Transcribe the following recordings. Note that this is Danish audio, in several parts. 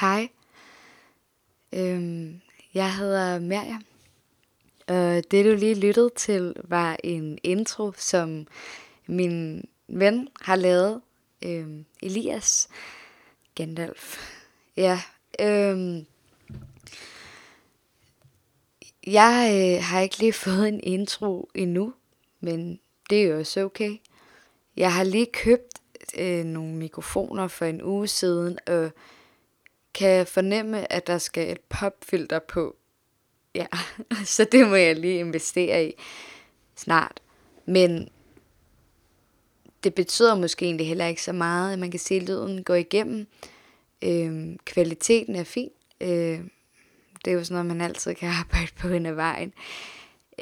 Hej. Øhm, jeg hedder Maria. Og det du lige lyttede til var en intro, som min ven har lavet. Øhm, Elias Gandalf. Ja. Øhm, jeg øh, har ikke lige fået en intro endnu, men det er jo også okay. Jeg har lige købt øh, nogle mikrofoner for en uge siden, og kan fornemme, at der skal et popfilter på. Ja, så det må jeg lige investere i snart. Men det betyder måske egentlig heller ikke så meget, at man kan se, at lyden går igennem. Øh, kvaliteten er fin. Øh, det er jo sådan noget, man altid kan arbejde på hen ad vejen.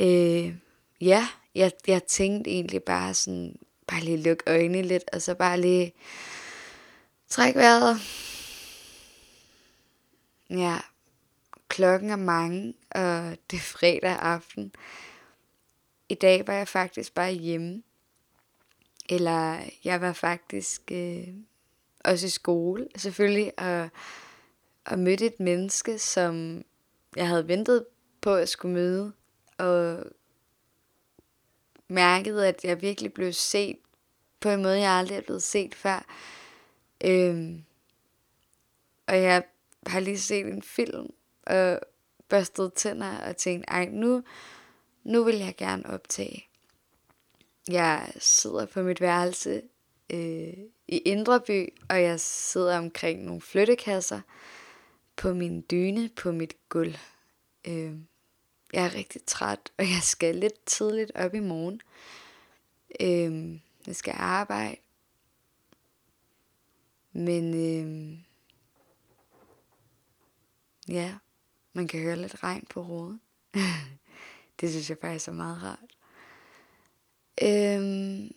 Øh, ja, jeg, jeg tænkte egentlig bare sådan, bare lige lukke øjnene lidt, og så bare lige træk vejret. Ja, klokken er mange, og det er fredag aften. I dag var jeg faktisk bare hjemme. Eller jeg var faktisk øh, også i skole, selvfølgelig, og, og mødte et menneske, som jeg havde ventet på at skulle møde, og mærkede, at jeg virkelig blev set på en måde, jeg aldrig er blevet set før. Øhm, og jeg har lige set en film, og børstet tænder og tænkt, ej, nu, nu vil jeg gerne optage. Jeg sidder på mit værelse øh, i Indreby, og jeg sidder omkring nogle flyttekasser på min dyne på mit gulv. Øh, jeg er rigtig træt, og jeg skal lidt tidligt op i morgen. Øh, jeg skal arbejde. Men øh, ja, man kan høre lidt regn på roden. det synes jeg faktisk er meget rart. Øhm,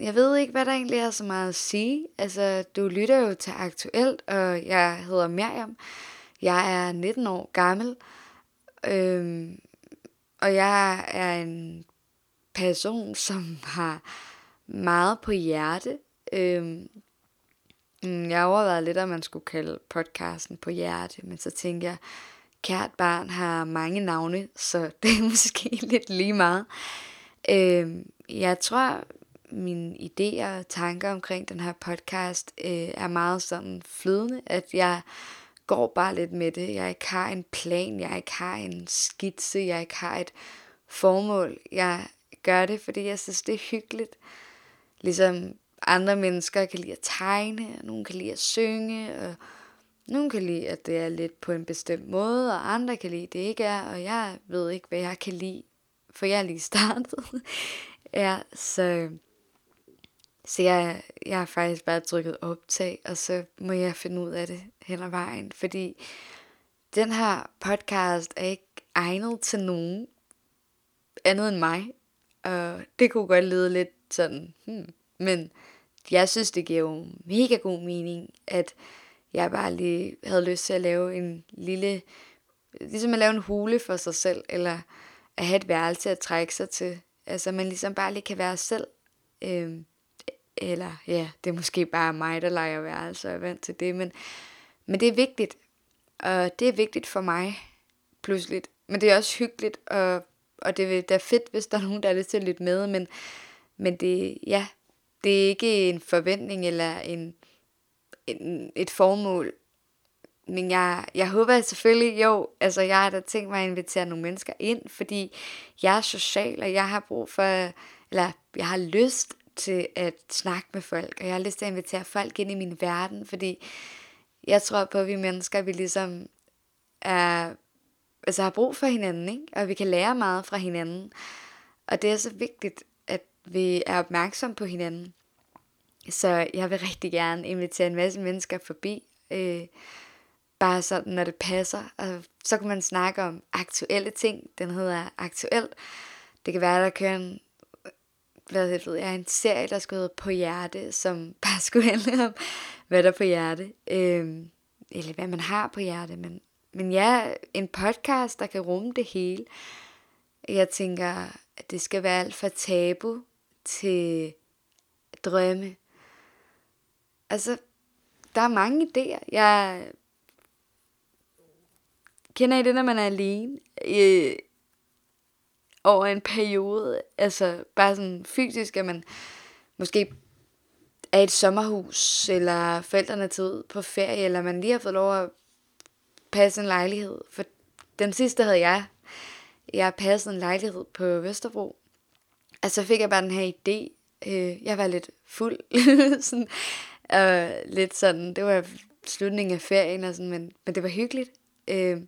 jeg ved ikke, hvad der egentlig er så meget at sige. Altså, du lytter jo til Aktuelt, og jeg hedder Miriam. Jeg er 19 år gammel, øhm, og jeg er en person, som har meget på hjerte. Øhm, Mm, jeg overvejede lidt, om man skulle kalde podcasten på hjerte, men så tænkte jeg, kært barn har mange navne, så det er måske lidt lige meget. Øh, jeg tror, mine idéer og tanker omkring den her podcast øh, er meget sådan flydende, at jeg går bare lidt med det. Jeg ikke har en plan, jeg ikke har en skitse, jeg ikke har et formål. Jeg gør det, fordi jeg synes, det er hyggeligt. Ligesom andre mennesker kan lide at tegne, og nogle kan lide at synge, og nogle kan lide, at det er lidt på en bestemt måde, og andre kan lide, at det ikke er, og jeg ved ikke, hvad jeg kan lide, for jeg er lige startet. ja, så så jeg, jeg har faktisk bare trykket optag, og så må jeg finde ud af det hen ad vejen. Fordi den her podcast er ikke egnet til nogen andet end mig. Og det kunne godt lede lidt sådan, hmm. men jeg synes, det giver jo mega god mening, at jeg bare lige havde lyst til at lave en lille, ligesom at lave en hule for sig selv, eller at have et værelse at trække sig til. Altså man ligesom bare lige kan være selv. Øhm, eller ja, det er måske bare mig, der leger værelse og er vant til det, men, men det er vigtigt, og det er vigtigt for mig, pludselig. Men det er også hyggeligt, og, og det er fedt, hvis der er nogen, der er lidt til at lytte med, men, men det, ja, det er ikke en forventning eller en, en, et formål. Men jeg, jeg håber selvfølgelig, jo, altså jeg har da tænkt mig at invitere nogle mennesker ind, fordi jeg er social, og jeg har brug for, eller jeg har lyst til at snakke med folk, og jeg har lyst til at invitere folk ind i min verden, fordi jeg tror på, at vi mennesker, vi ligesom er, altså har brug for hinanden, ikke? og vi kan lære meget fra hinanden. Og det er så vigtigt, vi er opmærksomme på hinanden. Så jeg vil rigtig gerne invitere en masse mennesker forbi, øh, bare sådan, når det passer. Og så kan man snakke om aktuelle ting. Den hedder Aktuel. Det kan være, der kører en hvad ved jeg, en serie, der skulle hedde På Hjerte, som bare skulle handle om, hvad der er på hjerte. Øh, eller hvad man har på hjerte. Men, men ja, en podcast, der kan rumme det hele. Jeg tænker, at det skal være alt for tabu til drømme. Altså, der er mange idéer. Jeg kender I det, når man er alene? Øh, over en periode, altså bare sådan fysisk, at man måske er i et sommerhus, eller forældrene er taget på ferie, eller man lige har fået lov at passe en lejlighed. For den sidste havde jeg. Jeg passede en lejlighed på Vesterbro altså, så fik jeg bare den her idé. Øh, jeg var lidt fuld. sådan, og lidt sådan, det var slutningen af ferien, og sådan, men, men det var hyggeligt. Øh,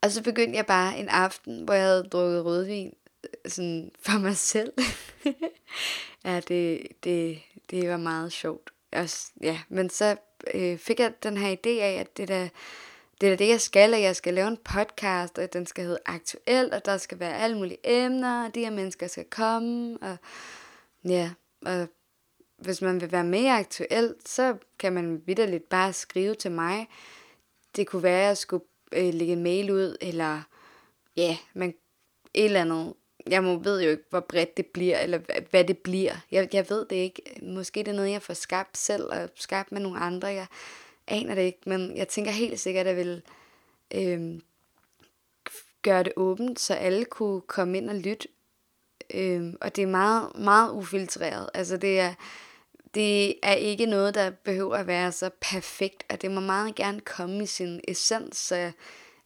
og så begyndte jeg bare en aften, hvor jeg havde drukket rødvin øh, sådan for mig selv. ja, det, det, det var meget sjovt. Også, ja, men så øh, fik jeg den her idé af, at det der, det er det, jeg skal, at jeg skal lave en podcast, og den skal hedde Aktuelt, og der skal være alle mulige emner, og de her mennesker skal komme, og ja, og hvis man vil være mere aktuelt, så kan man vidderligt bare skrive til mig. Det kunne være, at jeg skulle øh, lægge en mail ud, eller ja, man, et eller andet jeg må, ved jo ikke, hvor bredt det bliver, eller hvad det bliver. Jeg, jeg ved det ikke. Måske det er noget, jeg får skabt selv, og skabt med nogle andre. Jeg aner det ikke, men jeg tænker helt sikkert, at jeg vil øh, gøre det åbent, så alle kunne komme ind og lytte. Øh, og det er meget, meget ufiltreret. Altså det er, det er ikke noget, der behøver at være så perfekt, og det må meget gerne komme i sin essens, så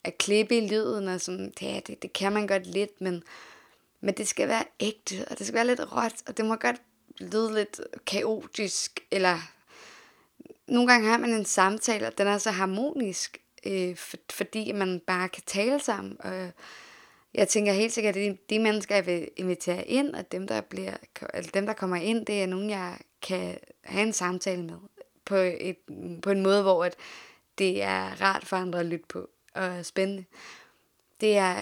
at klippe i lyden, og sådan, ja, det, det kan man godt lidt, men men det skal være ægte, og det skal være lidt råt, og det må godt lyde lidt kaotisk, eller nogle gange har man en samtale, og den er så harmonisk, øh, for, fordi man bare kan tale sammen. Og jeg tænker helt sikkert, at de, de mennesker, jeg vil invitere ind, og dem der, bliver, eller dem, der kommer ind, det er nogen, jeg kan have en samtale med. På, et, på en måde, hvor at det er rart for andre at lytte på, og spændende. Det er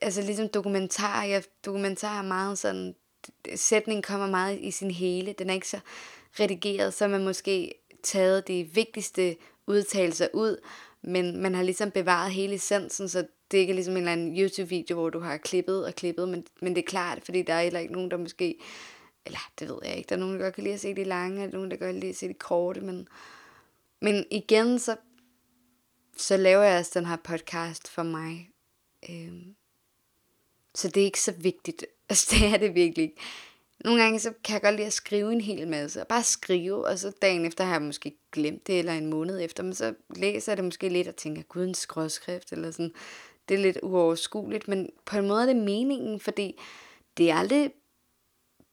altså ligesom dokumentar, jeg dokumentar meget sådan, sætningen kommer meget i sin hele, den er ikke så redigeret, så man måske taget de vigtigste udtalelser ud, men man har ligesom bevaret hele essensen, så det er ikke ligesom en eller anden YouTube-video, hvor du har klippet og klippet, men, men det er klart, fordi der er heller ikke nogen, der måske, eller det ved jeg ikke, der er nogen, der godt kan lide at se de lange, og nogen, der godt kan lide at se de korte, men, men igen, så, så laver jeg også den her podcast for mig. Øhm, så det er ikke så vigtigt. Altså, det er det virkelig ikke. Nogle gange så kan jeg godt lide at skrive en hel masse, og bare skrive, og så dagen efter har jeg måske glemt det, eller en måned efter, men så læser jeg det måske lidt og tænker, gud, en skrådskrift, eller sådan. Det er lidt uoverskueligt, men på en måde er det meningen, fordi det er aldrig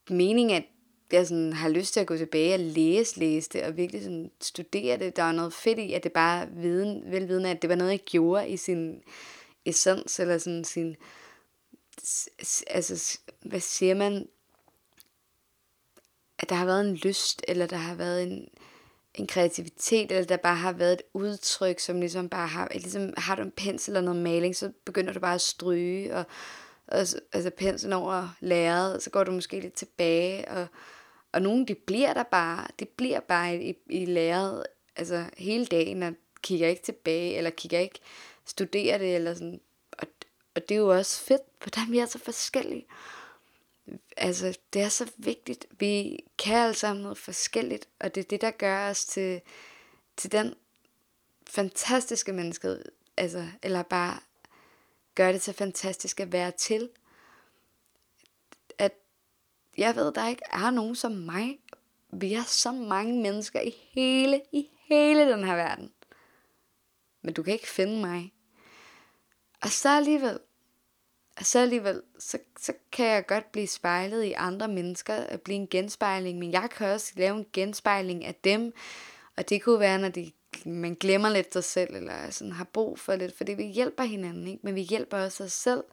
meningen, at jeg sådan har lyst til at gå tilbage og læse, læse det, og virkelig sådan studere det. Der er noget fedt i, at det bare viden, velvidende, at det var noget, jeg gjorde i sin essens, eller sådan sin, altså, hvad siger man, at der har været en lyst, eller der har været en, en kreativitet, eller der bare har været et udtryk, som ligesom bare har, ligesom har du en pensel eller noget maling, så begynder du bare at stryge, og, og altså penslen over læret, så går du måske lidt tilbage, og, og nogle, de bliver der bare, de bliver bare i, i læret, altså hele dagen, og kigger ikke tilbage, eller kigger ikke, studerer det, eller sådan, og og det er jo også fedt, for der er vi er så forskellige. Altså, det er så vigtigt. Vi kan alle sammen noget forskelligt, og det er det, der gør os til, til den fantastiske menneske, altså, eller bare gør det så fantastisk at være til. At jeg ved, der ikke er nogen som mig. Vi er så mange mennesker i hele, i hele den her verden. Men du kan ikke finde mig. Og så alligevel, så alligevel, så, så kan jeg godt blive spejlet i andre mennesker, og blive en genspejling, men jeg kan også lave en genspejling af dem, og det kunne være, når de, man glemmer lidt sig selv, eller sådan har brug for lidt, fordi vi hjælper hinanden, ikke? men vi hjælper også os selv.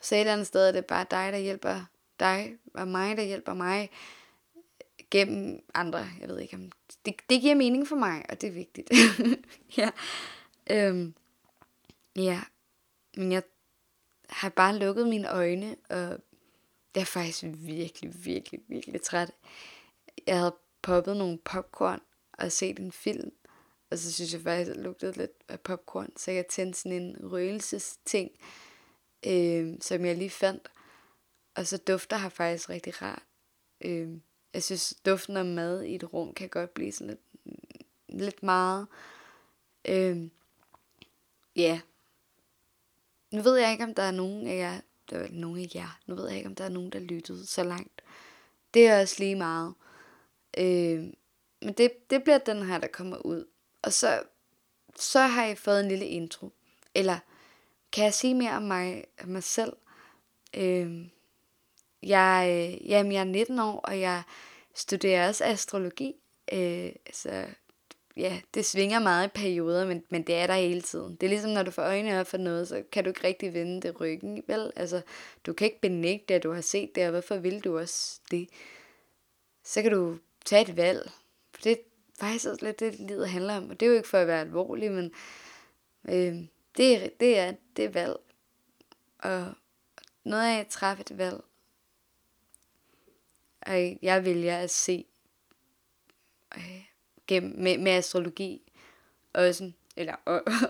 Så et eller andet sted er det bare dig, der hjælper dig, og mig, der hjælper mig, gennem andre. Jeg ved ikke, om det, det giver mening for mig, og det er vigtigt. ja. Øhm, ja, men jeg har bare lukket mine øjne, og jeg er faktisk virkelig, virkelig, virkelig træt. Jeg havde poppet nogle popcorn og set en film, og så synes jeg faktisk, at det lugtede lidt af popcorn, så jeg tændte sådan en røgelsesting, øh, som jeg lige fandt. Og så dufter har faktisk rigtig rart. Øh, jeg synes, duften af mad i et rum kan godt blive sådan lidt, lidt meget. Øh, ja, nu ved jeg ikke, om der er nogen af jer, der er nogen af jer, nu ved jeg ikke, om der er nogen, der lyttede så langt. Det er også lige meget. Øh, men det, det bliver den her, der kommer ud. Og så, så har jeg fået en lille intro. Eller kan jeg sige mere om mig, om mig selv? Øh, jeg, øh, jamen, jeg er 19 år, og jeg studerer også astrologi. Øh, så ja, det svinger meget i perioder, men, men det er der hele tiden. Det er ligesom, når du får øjnene op for noget, så kan du ikke rigtig vende det ryggen, vel? Altså, du kan ikke benægte, at du har set det, og hvorfor vil du også det? Så kan du tage et valg. For det er faktisk også lidt det, livet handler om. Og det er jo ikke for at være alvorlig, men øh, det, er, det, er, det er valg. Og noget af at træffe et valg. Og jeg vælger at se øh, gennem, med, med astrologi også, eller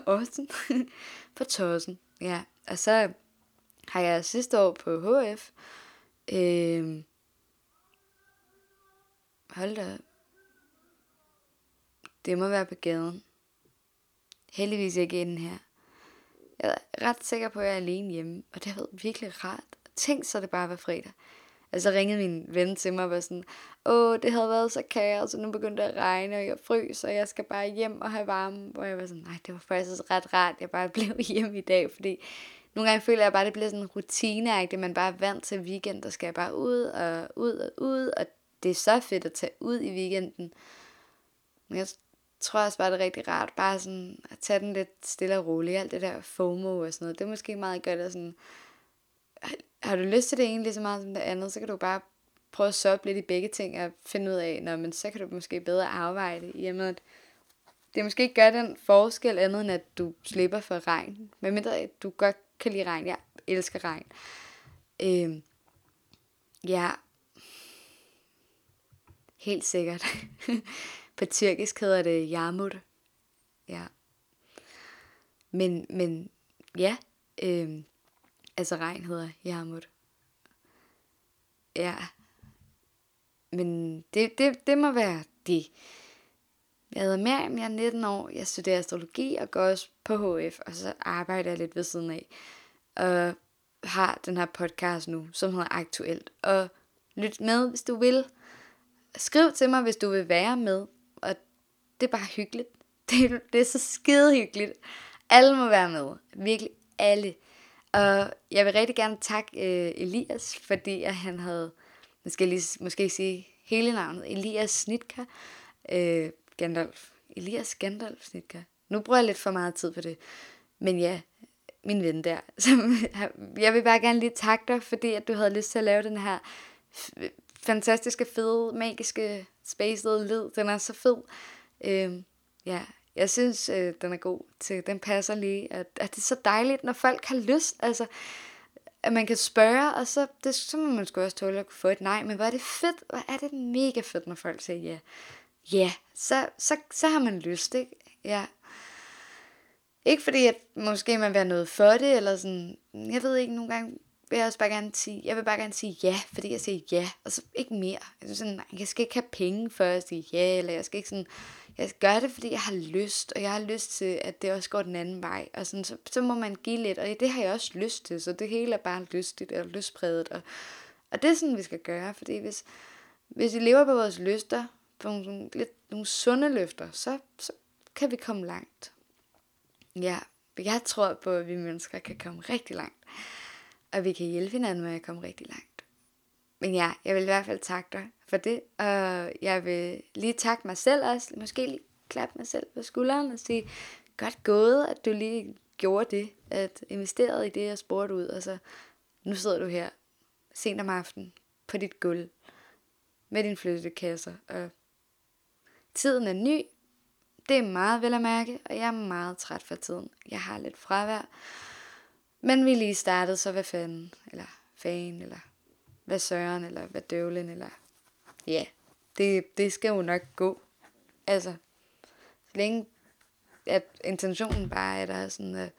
også på tossen. Ja, og så har jeg sidste år på HF, øh, hold da det må være på gaden. Heldigvis ikke inden her. Jeg er ret sikker på, at jeg er alene hjemme, og det har været virkelig rart. Tænk så det bare var fredag. Altså ringede min ven til mig og var sådan, åh, det havde været så kaos, og nu begyndte det at regne, og jeg frøs, og jeg skal bare hjem og have varme. Og jeg var sådan, nej, det var faktisk ret rart, jeg bare blev hjemme i dag, fordi nogle gange føler jeg bare, at det bliver sådan rutineagtigt, man bare er vant til weekend, der skal jeg bare ud og ud og ud, og det er så fedt at tage ud i weekenden. Men jeg tror også bare, det er rigtig rart, bare sådan at tage den lidt stille og roligt, alt det der FOMO og sådan noget, det er måske meget godt at sådan, har du lyst til det ene lige så meget som det andet, så kan du bare prøve at soppe lidt i begge ting og finde ud af, når, men så kan du måske bedre arbejde i og med at det måske ikke gør den forskel andet end at du slipper for regn. Men mindre at du godt kan lide regn. Jeg elsker regn. Øh, ja, helt sikkert. På tyrkisk hedder det Yamut. Ja. Men, men ja, øh, altså regn hedder Yamut. Ja. Men det, det, det må være det. Jeg hedder Miriam, jeg er 19 år, jeg studerer astrologi og går også på HF, og så arbejder jeg lidt ved siden af. Og har den her podcast nu, som hedder Aktuelt. Og lyt med, hvis du vil. Skriv til mig, hvis du vil være med og det er bare hyggeligt. Det, det er så skide hyggeligt. Alle må være med. Virkelig alle. Og jeg vil rigtig gerne takke øh, Elias, fordi at han havde, nu skal jeg lige, måske sige hele navnet, Elias Snitka, øh, Gandalf. Elias Gandalf Snitka. Nu bruger jeg lidt for meget tid på det. Men ja, min ven der. Så, jeg vil bare gerne lige takke dig, fordi at du havde lyst til at lave den her fantastiske, fede, magiske, spacede lyd. Den er så fed. Øh, ja, jeg synes, øh, den er god til, den passer lige, at, at det er så dejligt, når folk har lyst, altså, at man kan spørge, og så, det, så må man sgu også tåle at få et nej, men hvor er det fedt, hvor er det mega fedt, når folk siger ja. Ja, så, så, så har man lyst, ikke? Ja. Ikke fordi, at måske man vil have noget for det, eller sådan, jeg ved ikke, nogle gange vil jeg også bare gerne sige, jeg vil bare gerne sige ja, fordi jeg siger ja, og så ikke mere. Jeg, sådan, jeg skal ikke have penge for at sige ja, eller jeg skal ikke sådan, jeg gør det, fordi jeg har lyst, og jeg har lyst til, at det også går den anden vej, og sådan, så, så må man give lidt, og det har jeg også lyst til, så det hele er bare lystigt og lystpræget, og, og det er sådan, vi skal gøre, fordi hvis, hvis vi lever på vores lyster, på nogle, lidt, nogle sunde løfter, så, så kan vi komme langt. Ja, jeg tror på, at vi mennesker kan komme rigtig langt og vi kan hjælpe hinanden med at komme rigtig langt. Men ja, jeg vil i hvert fald takke dig for det, og jeg vil lige takke mig selv også, måske lige klappe mig selv på skulderen og sige, godt gået, at du lige gjorde det, at investerede i det, jeg spurgte ud, og så nu sidder du her sent om aftenen på dit gulv med din flyttekasser, og tiden er ny, det er meget vel at mærke, og jeg er meget træt for tiden. Jeg har lidt fravær, men vi lige startede, så hvad fanden, eller fan, eller hvad søren, eller hvad døvlen, eller ja, det, det skal jo nok gå. Altså, så længe at intentionen bare er der sådan, at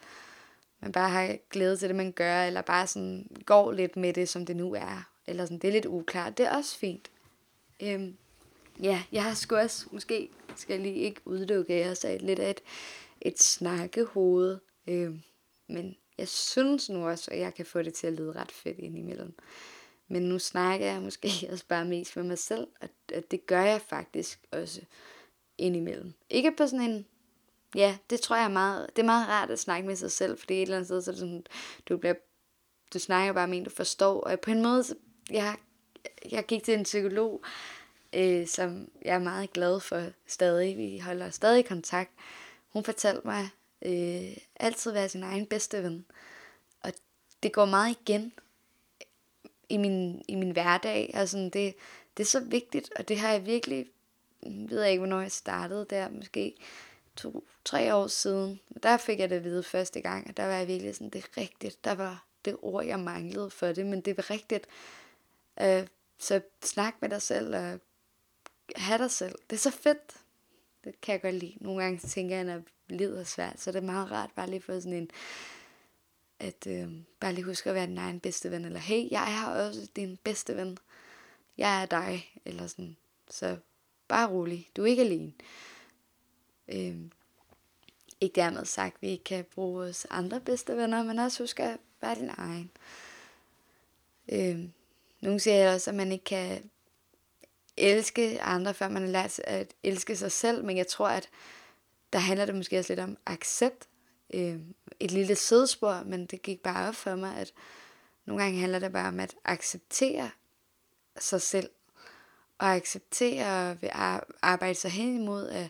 man bare har glæde til det, man gør, eller bare sådan går lidt med det, som det nu er. Eller sådan, det er lidt uklart. Det er også fint. Øhm, ja, jeg har sgu også, måske skal jeg lige ikke udelukke, jeg sagde lidt af et, et snakkehoved. Øhm, men jeg synes nu også, at jeg kan få det til at lyde ret fedt indimellem. Men nu snakker jeg måske også bare mest med mig selv, og, og det gør jeg faktisk også indimellem. Ikke på sådan en, ja, det tror jeg er meget, det er meget rart at snakke med sig selv, fordi et eller andet sted, så er det sådan, du bliver, du snakker bare med en, du forstår, og på en måde, så, jeg, jeg gik til en psykolog, øh, som jeg er meget glad for stadig. Vi holder stadig kontakt. Hun fortalte mig øh, altid være sin egen bedste ven. Og det går meget igen i min, i min hverdag. Altså, det, det er så vigtigt, og det har jeg virkelig, hmm, jeg ved ikke, hvornår jeg startede der, måske to, tre år siden. Der fik jeg det at vide første gang, og der var jeg virkelig sådan, det er rigtigt. Der var det ord, jeg manglede for det, men det var rigtigt. Øh, så snak med dig selv, og have dig selv. Det er så fedt. Det kan jeg godt lide. Nogle gange tænker jeg, når livet er svært, så det er meget rart bare lige få sådan en, at øh, bare lige huske at være din egen bedste ven, eller hey, jeg er også din bedste ven. Jeg er dig, eller sådan. Så bare rolig. Du er ikke alene. Øh, ikke dermed sagt, at vi ikke kan bruge vores andre bedste venner, men også huske at være din egen. Øh, nogle siger også, at man ikke kan elske andre, før man har lært at elske sig selv, men jeg tror, at der handler det måske også lidt om accept. Øh, et lille sidespor, men det gik bare op for mig, at nogle gange handler det bare om at acceptere sig selv, og acceptere at arbejde sig hen imod at,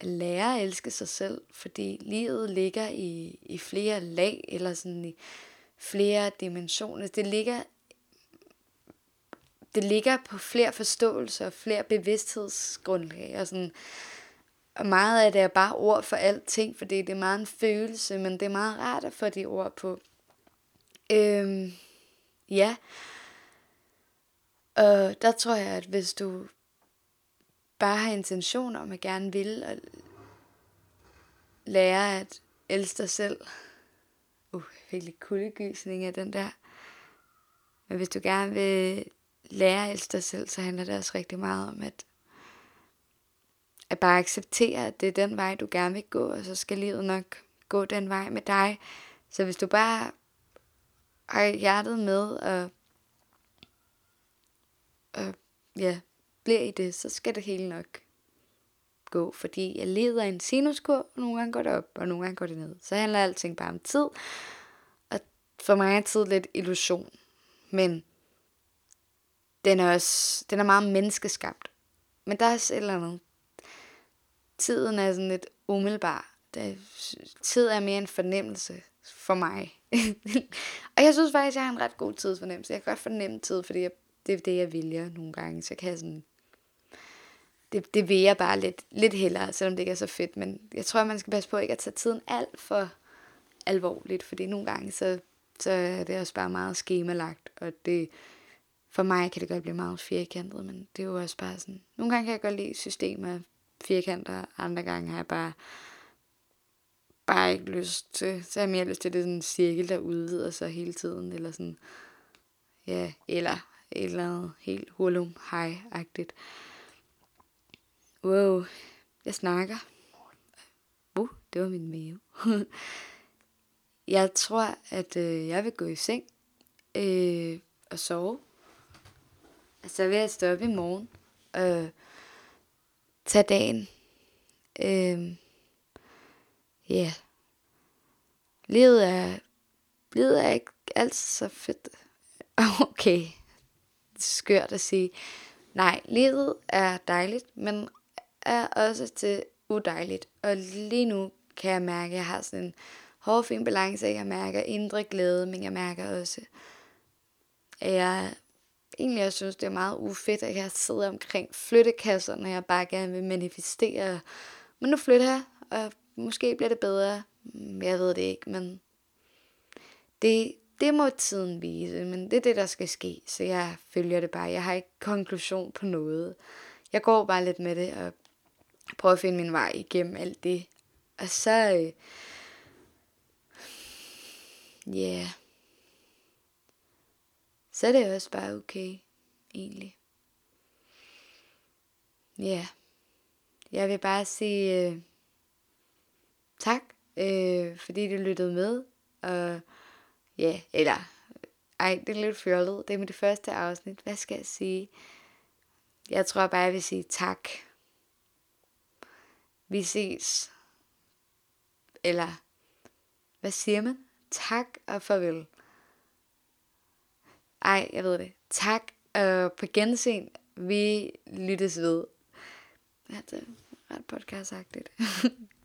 at lære at elske sig selv, fordi livet ligger i, i flere lag, eller sådan i flere dimensioner. Det ligger det ligger på flere forståelser og flere bevidsthedsgrundlag. Og, sådan, og meget af det er bare ord for alting, fordi det er meget en følelse, men det er meget rart at få de ord på. Øhm, ja. Og der tror jeg, at hvis du bare har intention om at gerne vil og lære at elske dig selv. Uh, jeg fik lidt kuldegysning af den der. Men hvis du gerne vil lære at elske dig selv, så handler det også rigtig meget om at, at bare acceptere, at det er den vej, du gerne vil gå, og så skal livet nok gå den vej med dig. Så hvis du bare har hjertet med, og, og ja, bliver i det, så skal det hele nok gå, fordi jeg leder en sinuskur, og nogle gange går det op, og nogle gange går det ned. Så handler alting bare om tid, og for mig er tid lidt illusion. Men den er også, den er meget menneskeskabt. Men der er også et eller andet. Tiden er sådan lidt umiddelbar. Det, tid er mere en fornemmelse for mig. og jeg synes faktisk, jeg har en ret god tidsfornemmelse. Jeg kan godt fornemme tid, fordi jeg, det er det, jeg vælger nogle gange. Så kan jeg sådan... Det, det vil jeg bare lidt, lidt hellere, selvom det ikke er så fedt. Men jeg tror, man skal passe på ikke at tage tiden alt for alvorligt. Fordi nogle gange, så, så er det også bare meget skemalagt. Og det, for mig kan det godt blive meget firkantet, men det er jo også bare sådan, nogle gange kan jeg godt lide systemer firkanter, andre gange har jeg bare, bare ikke lyst til, så har jeg mere lyst til, det sådan en cirkel, der udvider sig hele tiden, eller sådan, ja, eller et eller andet helt hurlum hej agtigt Wow, jeg snakker. Uh, det var min mave. jeg tror, at øh, jeg vil gå i seng øh, og sove så vil jeg stå op i morgen Øh, tage dagen. Øh, ja. Yeah. Livet er, livet er ikke altid så fedt. Okay, skørt at sige. Nej, livet er dejligt, men er også til udejligt. Og lige nu kan jeg mærke, at jeg har sådan en hård, fin balance. Jeg mærker indre glæde, men jeg mærker også, at jeg egentlig, jeg synes, det er meget ufedt, at jeg sidder omkring flyttekasser, når jeg bare gerne vil manifestere. Men nu flytter jeg, og måske bliver det bedre. Mm, jeg ved det ikke, men det, det må tiden vise, men det er det, der skal ske, så jeg følger det bare. Jeg har ikke konklusion på noget. Jeg går bare lidt med det, og prøver at finde min vej igennem alt det. Og så, øh, ja, yeah så er det også bare okay, egentlig. Ja, yeah. jeg vil bare sige uh, tak, uh, fordi du lyttede med Og ja, eller, ej, det er lidt fjollet. Det er mit første afsnit. Hvad skal jeg sige? Jeg tror bare, jeg vil sige tak. Vi ses. Eller, hvad siger man? Tak og farvel. Ej, jeg ved det. Tak og på gensyn. Vi lyttes ved. Ja, det er ret podcastagtigt.